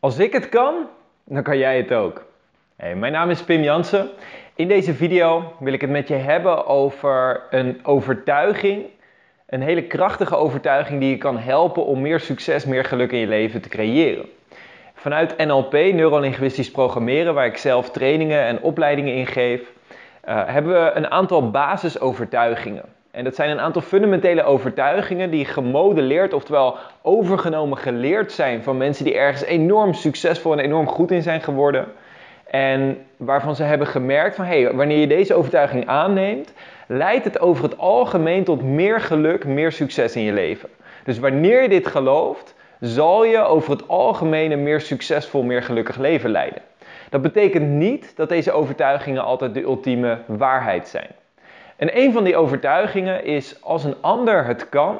Als ik het kan, dan kan jij het ook. Hey, mijn naam is Pim Jansen. In deze video wil ik het met je hebben over een overtuiging. Een hele krachtige overtuiging die je kan helpen om meer succes, meer geluk in je leven te creëren. Vanuit NLP, Neurolinguistisch Programmeren, waar ik zelf trainingen en opleidingen in geef, uh, hebben we een aantal basisovertuigingen. En dat zijn een aantal fundamentele overtuigingen die gemodelleerd, oftewel overgenomen geleerd zijn van mensen die ergens enorm succesvol en enorm goed in zijn geworden. En waarvan ze hebben gemerkt van hé, hey, wanneer je deze overtuiging aanneemt, leidt het over het algemeen tot meer geluk, meer succes in je leven. Dus wanneer je dit gelooft, zal je over het algemeen een meer succesvol, meer gelukkig leven leiden. Dat betekent niet dat deze overtuigingen altijd de ultieme waarheid zijn. En een van die overtuigingen is: als een ander het kan,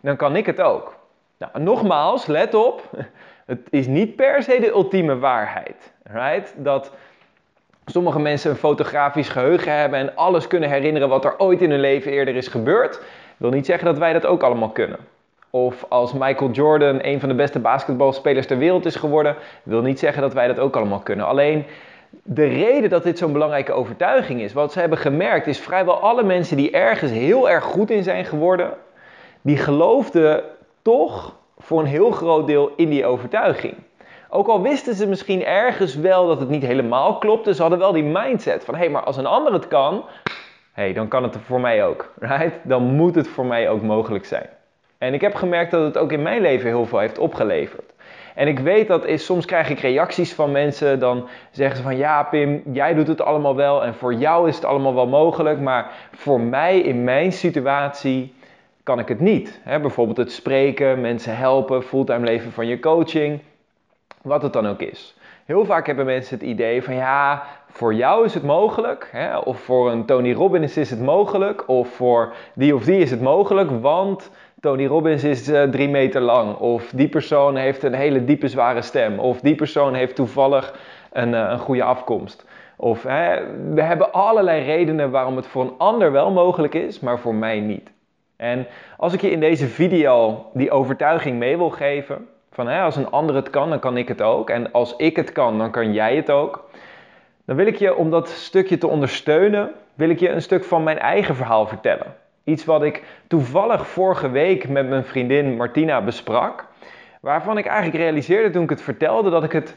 dan kan ik het ook. Nou, nogmaals, let op, het is niet per se de ultieme waarheid. Right? Dat sommige mensen een fotografisch geheugen hebben en alles kunnen herinneren wat er ooit in hun leven eerder is gebeurd, wil niet zeggen dat wij dat ook allemaal kunnen. Of als Michael Jordan een van de beste basketbalspelers ter wereld is geworden, wil niet zeggen dat wij dat ook allemaal kunnen. Alleen de reden dat dit zo'n belangrijke overtuiging is, wat ze hebben gemerkt, is vrijwel alle mensen die ergens heel erg goed in zijn geworden, die geloofden toch voor een heel groot deel in die overtuiging. Ook al wisten ze misschien ergens wel dat het niet helemaal klopte, ze hadden wel die mindset van hé, hey, maar als een ander het kan, hey, dan kan het voor mij ook. Right? Dan moet het voor mij ook mogelijk zijn. En ik heb gemerkt dat het ook in mijn leven heel veel heeft opgeleverd. En ik weet dat is, soms krijg ik reacties van mensen, dan zeggen ze van ja Pim, jij doet het allemaal wel en voor jou is het allemaal wel mogelijk, maar voor mij in mijn situatie kan ik het niet. bijvoorbeeld het spreken, mensen helpen, fulltime leven van je coaching, wat het dan ook is. Heel vaak hebben mensen het idee van ja, voor jou is het mogelijk, hè, of voor een Tony Robbins is het mogelijk, of voor die of die is het mogelijk, want Tony Robbins is uh, drie meter lang. Of die persoon heeft een hele diepe zware stem. Of die persoon heeft toevallig een, uh, een goede afkomst. Of hè, we hebben allerlei redenen waarom het voor een ander wel mogelijk is, maar voor mij niet. En als ik je in deze video die overtuiging mee wil geven, van hè, als een ander het kan, dan kan ik het ook. En als ik het kan, dan kan jij het ook. Dan wil ik je, om dat stukje te ondersteunen, wil ik je een stuk van mijn eigen verhaal vertellen. Iets wat ik toevallig vorige week met mijn vriendin Martina besprak. Waarvan ik eigenlijk realiseerde toen ik het vertelde dat ik het,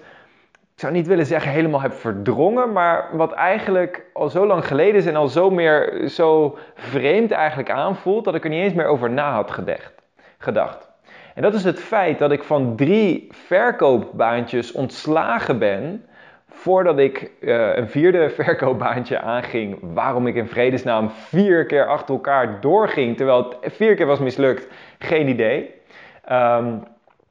ik zou niet willen zeggen helemaal heb verdrongen, maar wat eigenlijk al zo lang geleden is en al zo meer zo vreemd eigenlijk aanvoelt dat ik er niet eens meer over na had gedacht. En dat is het feit dat ik van drie verkoopbaantjes ontslagen ben voordat ik uh, een vierde verkoopbaantje aanging, waarom ik in vredesnaam vier keer achter elkaar doorging, terwijl het vier keer was mislukt, geen idee. Um,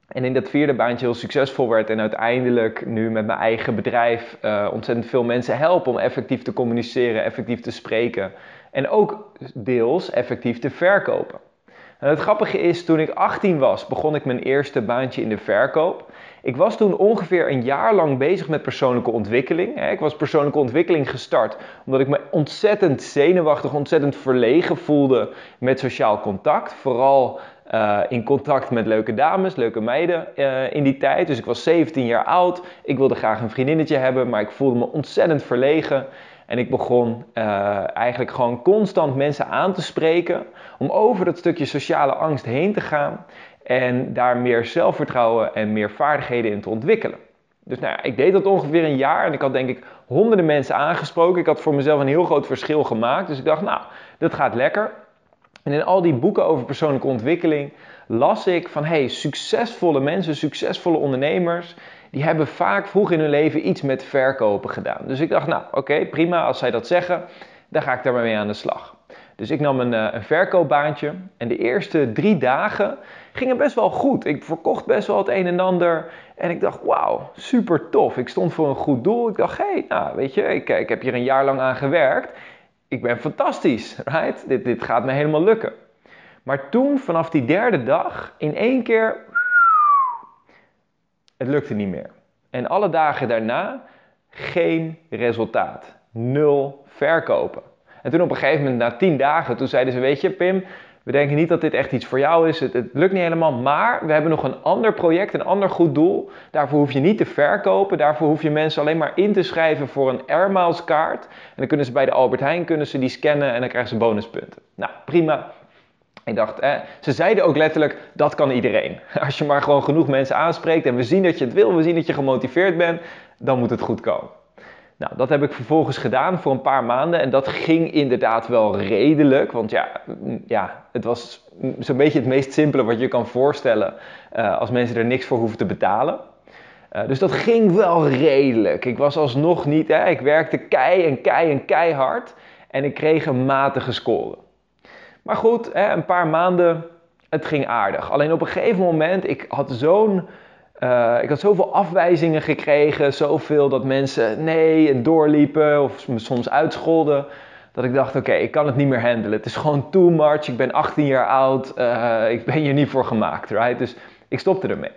en in dat vierde baantje heel succesvol werd en uiteindelijk nu met mijn eigen bedrijf uh, ontzettend veel mensen helpen om effectief te communiceren, effectief te spreken en ook deels effectief te verkopen. En het grappige is, toen ik 18 was, begon ik mijn eerste baantje in de verkoop. Ik was toen ongeveer een jaar lang bezig met persoonlijke ontwikkeling. Ik was persoonlijke ontwikkeling gestart omdat ik me ontzettend zenuwachtig, ontzettend verlegen voelde met sociaal contact. Vooral uh, in contact met leuke dames, leuke meiden uh, in die tijd. Dus ik was 17 jaar oud. Ik wilde graag een vriendinnetje hebben, maar ik voelde me ontzettend verlegen. En ik begon uh, eigenlijk gewoon constant mensen aan te spreken om over dat stukje sociale angst heen te gaan en daar meer zelfvertrouwen en meer vaardigheden in te ontwikkelen. Dus nou ik deed dat ongeveer een jaar en ik had denk ik honderden mensen aangesproken. Ik had voor mezelf een heel groot verschil gemaakt. Dus ik dacht, nou, dat gaat lekker. En in al die boeken over persoonlijke ontwikkeling las ik van hey, succesvolle mensen, succesvolle ondernemers, die hebben vaak vroeg in hun leven iets met verkopen gedaan. Dus ik dacht, nou oké, prima, als zij dat zeggen, dan ga ik daar maar mee aan de slag. Dus ik nam een, eh, een verkoopbaantje en de eerste drie dagen gingen best wel goed. Ik verkocht best wel het een en ander. En ik dacht, wauw, super tof. Ik stond voor een goed doel. Ik dacht, hé, hey, nou weet je, ik, ik heb hier een jaar lang aan gewerkt. Ik ben fantastisch, right? Dit, dit gaat me helemaal lukken. Maar toen, vanaf die derde dag, in één keer, het lukte niet meer. En alle dagen daarna geen resultaat. Nul verkopen. En toen op een gegeven moment, na tien dagen, toen zeiden ze, weet je Pim, we denken niet dat dit echt iets voor jou is. Het, het, lukt niet helemaal. Maar we hebben nog een ander project, een ander goed doel. Daarvoor hoef je niet te verkopen. Daarvoor hoef je mensen alleen maar in te schrijven voor een Air kaart. En dan kunnen ze bij de Albert Heijn kunnen ze die scannen en dan krijgen ze bonuspunten. Nou, prima. Ik dacht, eh, ze zeiden ook letterlijk, dat kan iedereen. Als je maar gewoon genoeg mensen aanspreekt en we zien dat je het wil, we zien dat je gemotiveerd bent, dan moet het goed komen. Nou, dat heb ik vervolgens gedaan voor een paar maanden en dat ging inderdaad wel redelijk. Want ja, ja het was zo'n beetje het meest simpele wat je kan voorstellen uh, als mensen er niks voor hoeven te betalen. Uh, dus dat ging wel redelijk. Ik was alsnog niet, hè, ik werkte kei en kei en keihard en ik kreeg een matige score. Maar goed, een paar maanden, het ging aardig. Alleen op een gegeven moment, ik had zo'n uh, ik had zoveel afwijzingen gekregen, zoveel dat mensen nee en doorliepen of me soms uitscholden. Dat ik dacht, oké, ik kan het niet meer handelen. Het is gewoon too much. Ik ben 18 jaar oud. Uh, ik ben hier niet voor gemaakt, right? Dus ik stopte ermee.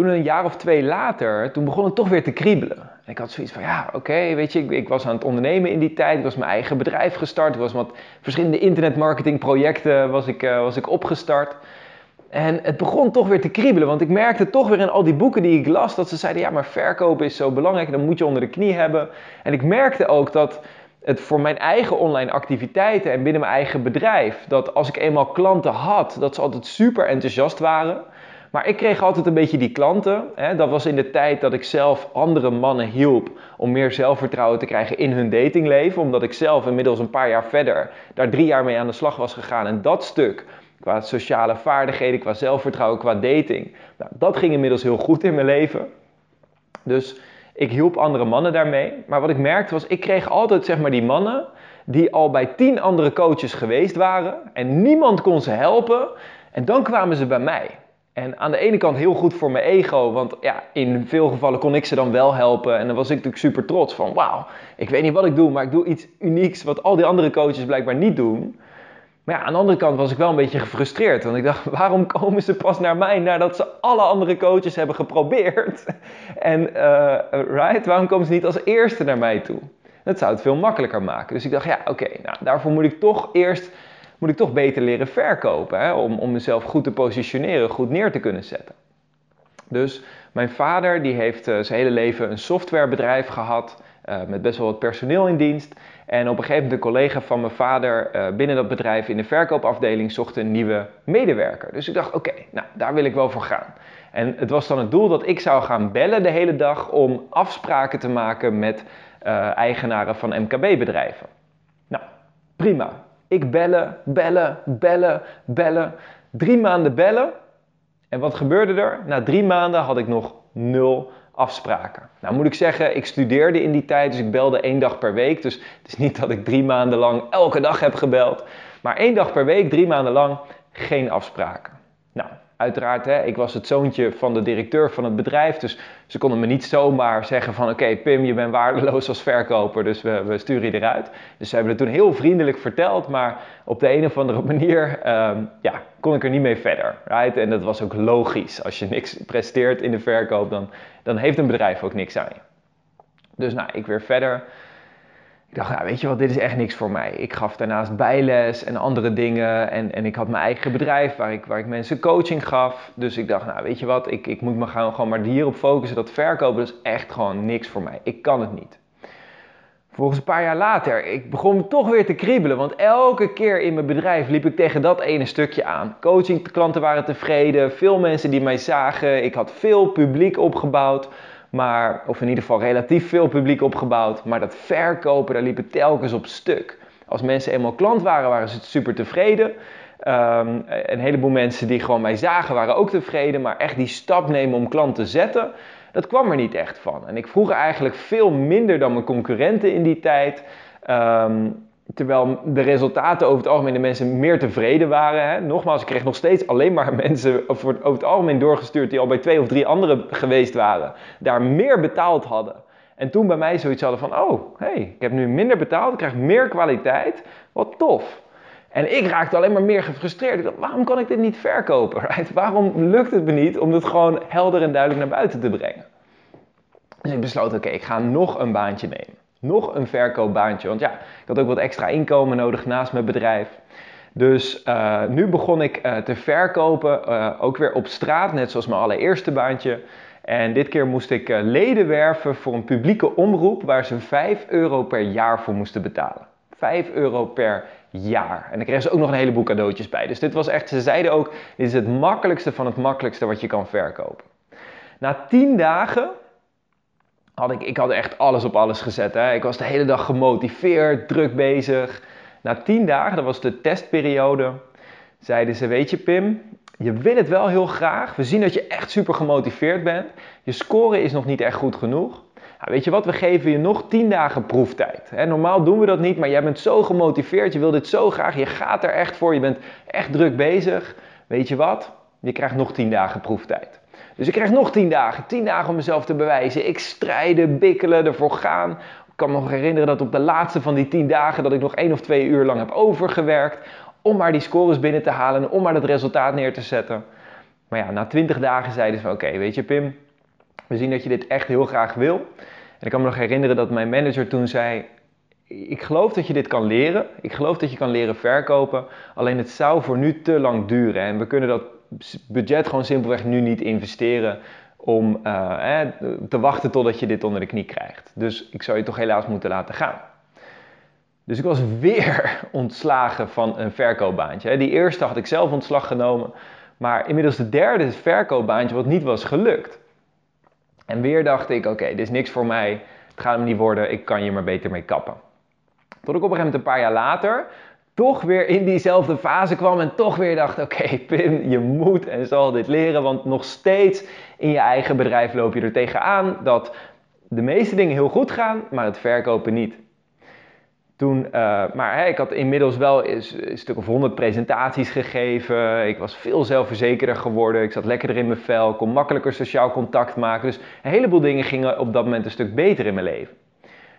Toen een jaar of twee later, toen begon het toch weer te kriebelen. En ik had zoiets van, ja, oké, weet je, ik, ik, was aan het ondernemen in die tijd. Ik was mijn eigen bedrijf gestart. Ik was wat verschillende internetmarketingprojecten was ik, uh, was ik opgestart. En het begon toch weer te kriebelen, want ik merkte toch weer in al die boeken die ik las dat ze zeiden: ja, maar verkopen is zo belangrijk, dan moet je onder de knie hebben. En ik merkte ook dat het voor mijn eigen online activiteiten en binnen mijn eigen bedrijf, dat als ik eenmaal klanten had, dat ze altijd super enthousiast waren. Maar ik kreeg altijd een beetje die klanten. Hè, dat was in de tijd dat ik zelf andere mannen hielp om meer zelfvertrouwen te krijgen in hun datingleven. Omdat ik zelf inmiddels een paar jaar verder daar drie jaar mee aan de slag was gegaan. En dat stuk Qua sociale vaardigheden, qua zelfvertrouwen, qua dating. Nou, dat ging inmiddels heel goed in mijn leven. Dus ik hielp andere mannen daarmee. Maar wat ik merkte was, ik kreeg altijd zeg maar die mannen die al bij tien andere coaches geweest waren. En niemand kon ze helpen. En dan kwamen ze bij mij. En aan de ene kant heel goed voor mijn ego, want ja, in veel gevallen kon ik ze dan wel helpen. En dan was ik natuurlijk super trots van, wauw, ik weet niet wat ik doe, maar ik doe iets unieks wat al die andere coaches blijkbaar niet doen. Maar ja, aan de andere kant was ik wel een beetje gefrustreerd. Want ik dacht, waarom komen ze pas naar mij nadat ze alle andere coaches hebben geprobeerd? En uh, right, waarom komen ze niet als eerste naar mij toe? Dat zou het veel makkelijker maken. Dus ik dacht, ja, oké, nou, daarvoor moet ik toch eerst moet ik toch beter leren verkopen. Hè? Om, om mezelf goed te positioneren, goed neer te kunnen zetten. Dus mijn vader die heeft uh, zijn hele leven een softwarebedrijf gehad. Uh, met best wel wat personeel in dienst. En op een gegeven moment een collega van mijn vader uh, binnen dat bedrijf in de verkoopafdeling zocht een nieuwe medewerker. Dus ik dacht, oké, nou daar wil ik wel voor gaan. En het was dan het doel dat ik zou gaan bellen de hele dag om afspraken te maken met eigenaren van MKB-bedrijven. Nou, prima. Ik bellen, bellen, bellen, bellen. Drie maanden bellen. En wat gebeurde er? Na drie maanden had ik nog nul afspraken. Nou moet ik zeggen, ik studeerde in die tijd, dus ik belde één dag per week. Dus het is niet dat ik drie maanden lang elke dag heb gebeld. Maar één dag per week, drie maanden lang, geen afspraken. Uiteraard, hè, ik was het zoontje van de directeur van het bedrijf. Dus ze konden me niet zomaar zeggen van... oké, Pim, je bent waardeloos als verkoper, dus we, sturen je eruit. Dus ze hebben het toen heel vriendelijk verteld. Maar op de een of andere manier um, ja, kon ik er niet mee verder. Right? En dat was ook logisch. Als je niks presteert in de verkoop, dan, dan heeft een bedrijf ook niks aan je. Dus nou, ik weer verder. Ik dacht, nou, weet je wat, dit is echt niks voor mij. Ik gaf daarnaast bijles en andere dingen. En, en ik had mijn eigen bedrijf waar ik, waar ik mensen coaching gaf. Dus ik dacht, nou weet je wat, ik, ik moet me gaan, gewoon maar hierop focussen. Dat verkopen is echt gewoon niks voor mij. Ik kan het niet. Volgens een paar jaar later, ik begon toch weer te kriebelen. Want elke keer in mijn bedrijf liep ik tegen dat ene stukje aan. Coachingklanten waren tevreden, veel mensen die mij zagen. Ik had veel publiek opgebouwd. Maar, of in ieder geval relatief veel publiek opgebouwd. Maar dat verkopen, daar liep het telkens op stuk. Als mensen eenmaal klant waren, waren ze super tevreden. Um, een heleboel mensen die gewoon mij zagen, waren ook tevreden. Maar echt die stap nemen om klant te zetten, dat kwam er niet echt van. En ik vroeg eigenlijk veel minder dan mijn concurrenten in die tijd. Um, Terwijl de resultaten over het algemeen de mensen meer tevreden waren. Hè. Nogmaals, ik kreeg nog steeds alleen maar mensen over, het algemeen doorgestuurd die al bij twee of drie anderen geweest waren. Daar meer betaald hadden. En toen bij mij zoiets hadden van, oh, hey, ik heb nu minder betaald, ik krijg meer kwaliteit. Wat tof. En ik raakte alleen maar meer gefrustreerd. Ik dacht, waarom kan ik dit niet verkopen? Waarom lukt het me niet om dit gewoon helder en duidelijk naar buiten te brengen? Dus ik besloot, oké, ik ga nog een baantje nemen nog een verkoopbaantje. Want ja, ik had ook wat extra inkomen nodig naast mijn bedrijf. Dus uh, nu begon ik uh, te verkopen, uh, ook weer op straat, net zoals mijn allereerste baantje. En dit keer moest ik leden werven voor een publieke omroep waar ze 5 euro per jaar voor moesten betalen. 5 euro per jaar. En dan kregen ze ook nog een heleboel cadeautjes bij. Dus dit was echt, ze zeiden ook, dit is het makkelijkste van het makkelijkste wat je kan verkopen. Na 10 dagen had ik, ik had echt alles op alles gezet. Hè. Ik was de hele dag gemotiveerd, druk bezig. Na 10 dagen, dat was de testperiode, zeiden ze, weet je Pim, je wil het wel heel graag. We zien dat je echt super gemotiveerd bent. Je score is nog niet echt goed genoeg. Weet je wat, we geven je nog 10 dagen proeftijd. normaal doen we dat niet, maar jij bent zo gemotiveerd, je wil dit zo graag, je gaat er echt voor, je bent echt druk bezig. Weet je wat, je krijgt nog 10 dagen proeftijd. Dus ik krijg nog 10 dagen, 10 dagen om mezelf te bewijzen. Ik strijden, bikkelen, ervoor gaan. Ik kan me nog herinneren dat op de laatste van die 10 dagen dat ik nog 1 of 2 uur lang heb overgewerkt om maar die scores binnen te halen en om maar dat resultaat neer te zetten. Maar ja, na 20 dagen zeiden ze oké, weet je Pim, we zien dat je dit echt heel graag wil. En ik kan me nog herinneren dat mijn manager toen zei: Ik geloof dat je dit kan leren. Ik geloof dat je kan leren verkopen. Alleen het zou voor nu te lang duren. En we kunnen dat budget gewoon simpelweg nu niet investeren om uh, te wachten totdat je dit onder de knie krijgt. Dus ik zou je toch helaas moeten laten gaan. Dus ik was weer ontslagen van een verkoopbaantje. Die eerste had ik zelf ontslag genomen. Maar inmiddels de derde verkoopbaantje wat niet was gelukt. En weer dacht ik, oké, dit is niks voor mij. Het gaat hem niet worden, ik kan je maar beter mee kappen. Tot ik op een gegeven moment een paar jaar later toch weer in diezelfde fase kwam en toch weer dacht, oké Pim, je moet en zal dit leren. Want nog steeds in je eigen bedrijf loop je er tegenaan dat de meeste dingen heel goed gaan, maar het verkopen niet. Toen, uh, maar ik had inmiddels wel een stuk of honderd presentaties gegeven. Ik was veel zelfverzekerder geworden. Ik zat lekkerder in mijn vel. kon makkelijker sociaal contact maken. Dus een heleboel dingen gingen op dat moment een stuk beter in mijn leven.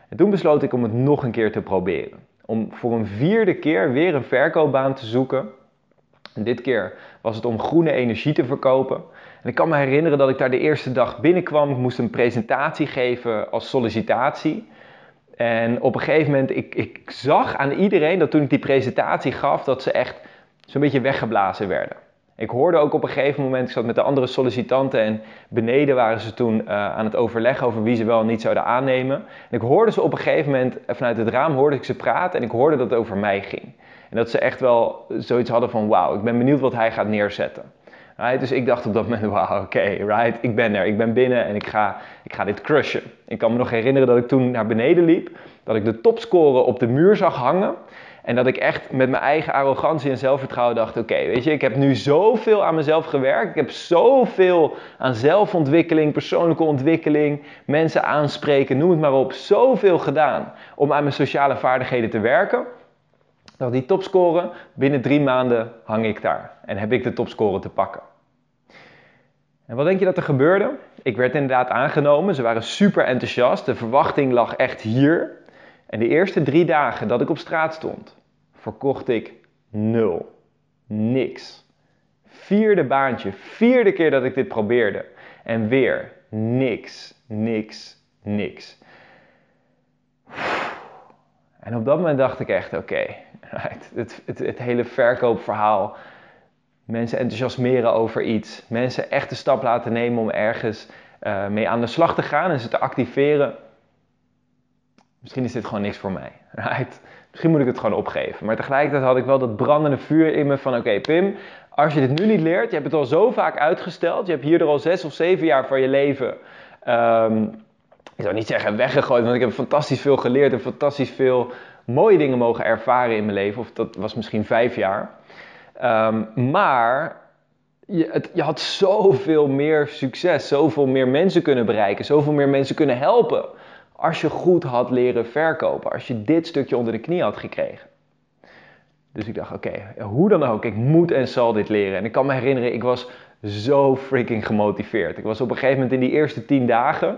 En toen besloot ik om het nog een keer te proberen. Om voor een vierde keer weer een verkoopbaan te zoeken. En dit keer was het om groene energie te verkopen. En ik kan me herinneren dat ik daar de eerste dag binnenkwam. Ik moest een presentatie geven als sollicitatie. En op een gegeven moment, ik, ik zag aan iedereen dat toen ik die presentatie gaf, dat ze echt zo'n beetje weggeblazen werden. Ik hoorde ook op een gegeven moment, ik zat met de andere sollicitanten en beneden waren ze toen uh, aan het overleggen over wie ze wel en niet zouden aannemen. En ik hoorde ze op een gegeven moment, eh, vanuit het raam hoorde ik ze praten en ik hoorde dat het over mij ging. En dat ze echt wel zoiets hadden van wauw, ik ben benieuwd wat hij gaat neerzetten. Right? Dus ik dacht op dat moment, wauw, oké, right, ik ben er, ik ben binnen en ik ga, ik ga dit crushen. Ik kan me nog herinneren dat ik toen naar beneden liep, dat ik de topscoren op de muur zag hangen. En dat ik echt met mijn eigen arrogantie en zelfvertrouwen dacht: oké, weet je, ik heb nu zoveel aan mezelf gewerkt. Ik heb zoveel aan zelfontwikkeling, persoonlijke ontwikkeling, mensen aanspreken, noem het maar op. Zoveel gedaan om aan mijn sociale vaardigheden te werken. Dat die topscore, binnen drie maanden hang ik daar en heb ik de topscore te pakken. En wat denk je dat er gebeurde? Ik werd inderdaad aangenomen. Ze waren super enthousiast. De verwachting lag echt hier. En de eerste drie dagen dat ik op straat stond, verkocht ik nul. Niks. Vierde baantje, vierde keer dat ik dit probeerde. En weer niks, niks, niks. En op dat moment dacht ik echt, oké, het, hele verkoopverhaal mensen enthousiasmeren over iets, mensen echt de stap laten nemen om ergens uh, mee aan de slag te gaan en ze te activeren. Misschien is dit gewoon niks voor mij. Right? Misschien moet ik het gewoon opgeven. Maar tegelijkertijd had ik wel dat brandende vuur in me van oké Pim, als je dit nu niet leert, je hebt het al zo vaak uitgesteld, je hebt hier al zes of zeven jaar van je leven, um, ik zou niet zeggen weggegooid, want ik heb fantastisch veel geleerd en fantastisch veel mooie dingen mogen ervaren in mijn leven. Of dat was misschien vijf jaar. Um, maar je, het, je, had zoveel meer succes, zoveel meer mensen kunnen bereiken, zoveel meer mensen kunnen helpen. Als je goed had leren verkopen, als je dit stukje onder de knie had gekregen. Dus ik dacht, oké, hoe dan ook, ik moet en zal dit leren. En ik kan me herinneren, ik was zo freaking gemotiveerd. Ik was op een gegeven moment in die eerste tien dagen.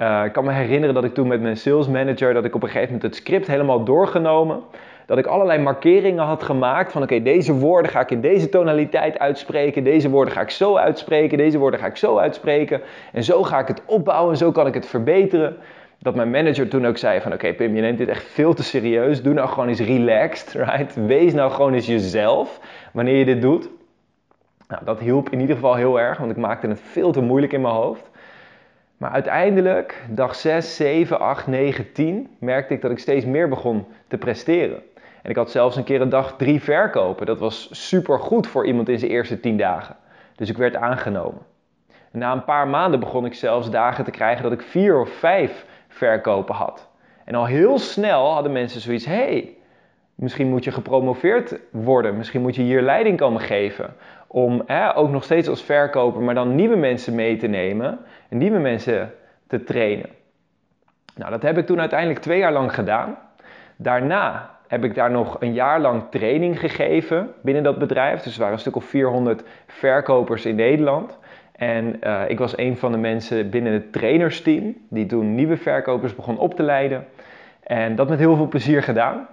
Uh, ik kan me herinneren dat ik toen met mijn sales manager, dat ik op een gegeven moment het script helemaal doorgenomen dat ik allerlei markeringen had gemaakt van oké, deze woorden ga ik in deze tonaliteit uitspreken, deze woorden ga ik zo uitspreken, deze woorden ga ik zo uitspreken en zo ga ik het opbouwen en zo kan ik het verbeteren. Dat mijn manager toen ook zei van oké Pim, je neemt dit echt veel te serieus. Doe nou gewoon eens relaxed, right? Wees nou gewoon eens jezelf wanneer je dit doet. Nou, dat hielp in ieder geval heel erg, want ik maakte het veel te moeilijk in mijn hoofd. Maar uiteindelijk, dag 6, 7, 8, 9, 10, merkte ik dat ik steeds meer begon te presteren. En ik had zelfs een keer een dag drie verkopen. Dat was super goed voor iemand in zijn eerste 10 dagen. Dus ik werd aangenomen. na een paar maanden begon ik zelfs dagen te krijgen dat ik vier of vijf verkopen had. En al heel snel hadden mensen zoiets: hey, misschien moet je gepromoveerd worden. Misschien moet je hier leiding komen geven. Om hè, ook nog steeds als verkoper, maar dan nieuwe mensen mee te nemen en nieuwe mensen te trainen. Nou, dat heb ik toen uiteindelijk twee jaar lang gedaan. Daarna heb ik daar nog een jaar lang training gegeven binnen dat bedrijf. Dus er waren een stuk of 400 verkopers in Nederland. En uh, ik was een van de mensen binnen het trainersteam die toen nieuwe verkopers begon op te leiden. En dat met heel veel plezier gedaan.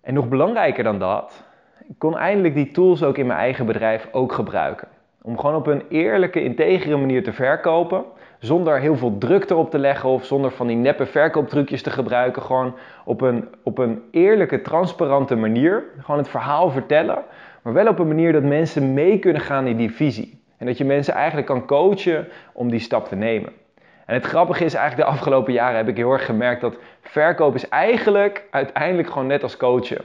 En nog belangrijker dan dat, ik kon eindelijk die tools ook in mijn eigen bedrijf ook gebruiken. Om gewoon op een eerlijke, integere manier te verkopen. Zonder heel veel druk erop te leggen of zonder van die neppe verkooptrucjes te gebruiken. Gewoon op een, op een eerlijke, transparante manier. Gewoon het verhaal vertellen. Maar wel op een manier dat mensen mee kunnen gaan in die visie. En dat je mensen eigenlijk kan coachen om die stap te nemen. En het grappige is eigenlijk de afgelopen jaren heb ik heel erg gemerkt dat verkoop is eigenlijk uiteindelijk gewoon net als coachen.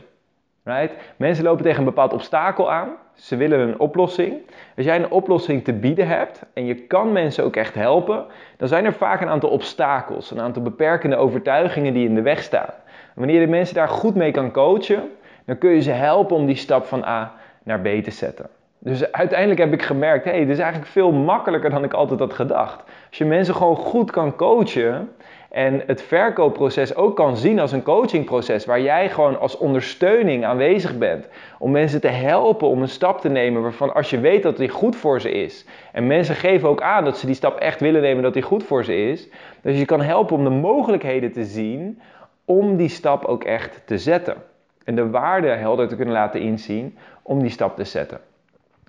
Right? Mensen lopen tegen een bepaald obstakel aan. Ze willen een oplossing. Als jij een oplossing te bieden hebt en je kan mensen ook echt helpen, dan zijn er vaak een aantal obstakels, een aantal beperkende overtuigingen die in de weg staan. wanneer je de mensen daar goed mee kan coachen, dan kun je ze helpen om die stap van A naar B te zetten. Dus uiteindelijk heb ik gemerkt, hé, hey, dit is eigenlijk veel makkelijker dan ik altijd had gedacht. Als je mensen gewoon goed kan coachen en het verkoopproces ook kan zien als een coachingproces waar jij gewoon als ondersteuning aanwezig bent om mensen te helpen om een stap te nemen waarvan als je weet dat die goed voor ze is en mensen geven ook aan dat ze die stap echt willen nemen dat die goed voor ze is, dus je kan helpen om de mogelijkheden te zien om die stap ook echt te zetten en de waarde helder te kunnen laten inzien om die stap te zetten.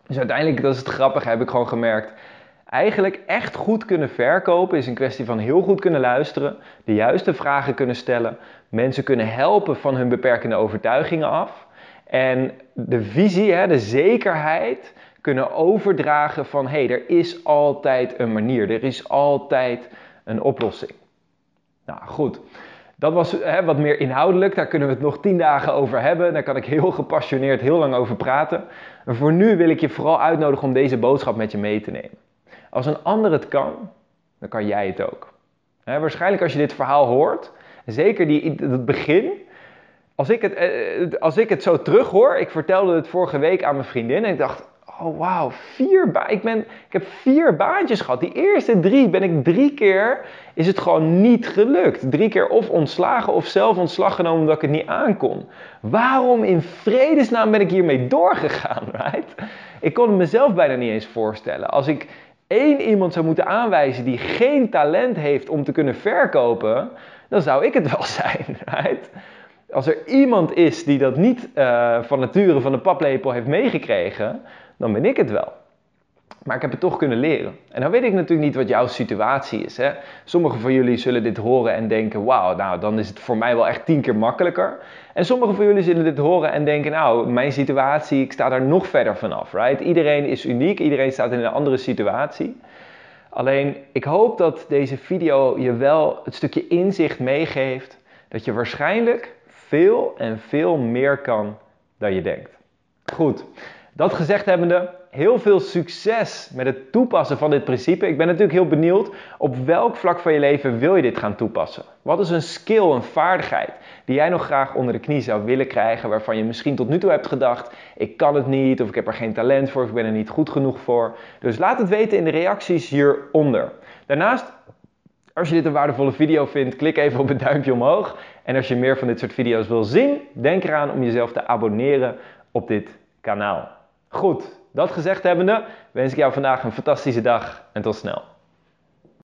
Dus uiteindelijk, dat is het grappige, heb ik gewoon gemerkt. Eigenlijk echt goed kunnen verkopen is een kwestie van heel goed kunnen luisteren, de juiste vragen kunnen stellen, mensen kunnen helpen van hun beperkende overtuigingen af en de visie, de zekerheid kunnen overdragen van hé, hey, er is altijd een manier, er is altijd een oplossing. Nou goed, dat was hè, wat meer inhoudelijk, daar kunnen we het nog tien dagen over hebben. Daar kan ik heel gepassioneerd heel lang over praten. Maar voor nu wil ik je vooral uitnodigen om deze boodschap met je mee te nemen. Als een ander het kan, dan kan jij het ook. Hè, waarschijnlijk als je dit verhaal hoort, zeker die, het begin, als ik het, eh, als ik het zo terughoor, ik vertelde het vorige week aan mijn vriendin en ik dacht, oh wauw, vier ba ik, ik heb vier baantjes gehad. Die eerste drie ben ik drie keer, is het gewoon niet gelukt. Drie keer of ontslagen of zelf ontslag genomen omdat ik het niet aankon. Waarom in vredesnaam ben ik hiermee doorgegaan, right? Ik kon het mezelf bijna niet eens voorstellen. Als ik één iemand zou moeten aanwijzen die geen talent heeft om te kunnen verkopen, dan zou ik het wel zijn, right? Als er iemand is die dat niet uh, van nature van de paplepel heeft meegekregen, dan ben ik het wel. Maar ik heb het toch kunnen leren. En dan weet ik natuurlijk niet wat jouw situatie is. Hè? Sommigen van jullie zullen dit horen en denken: wauw, nou dan is het voor mij wel echt tien keer makkelijker. En sommigen van jullie zullen dit horen en denken: nou, mijn situatie, ik sta daar nog verder vanaf. Right? Iedereen is uniek, iedereen staat in een andere situatie. Alleen, ik hoop dat deze video je wel het stukje inzicht meegeeft dat je waarschijnlijk veel en veel meer kan dan je denkt. Goed. Dat gezegd hebbende, heel veel succes met het toepassen van dit principe. Ik ben natuurlijk heel benieuwd op welk vlak van je leven wil je dit gaan toepassen? Wat is een skill, een vaardigheid die jij nog graag onder de knie zou willen krijgen, waarvan je misschien tot nu toe hebt gedacht: ik kan het niet, of ik heb er geen talent voor, of ik ben er niet goed genoeg voor. Dus laat het weten in de reacties hieronder. Daarnaast als je dit een waardevolle video vindt, klik even op het duimpje omhoog. En als je meer van dit soort video's wil zien, denk eraan om jezelf te abonneren op dit kanaal. Goed, dat gezegd hebbende wens ik jou vandaag een fantastische dag en tot snel.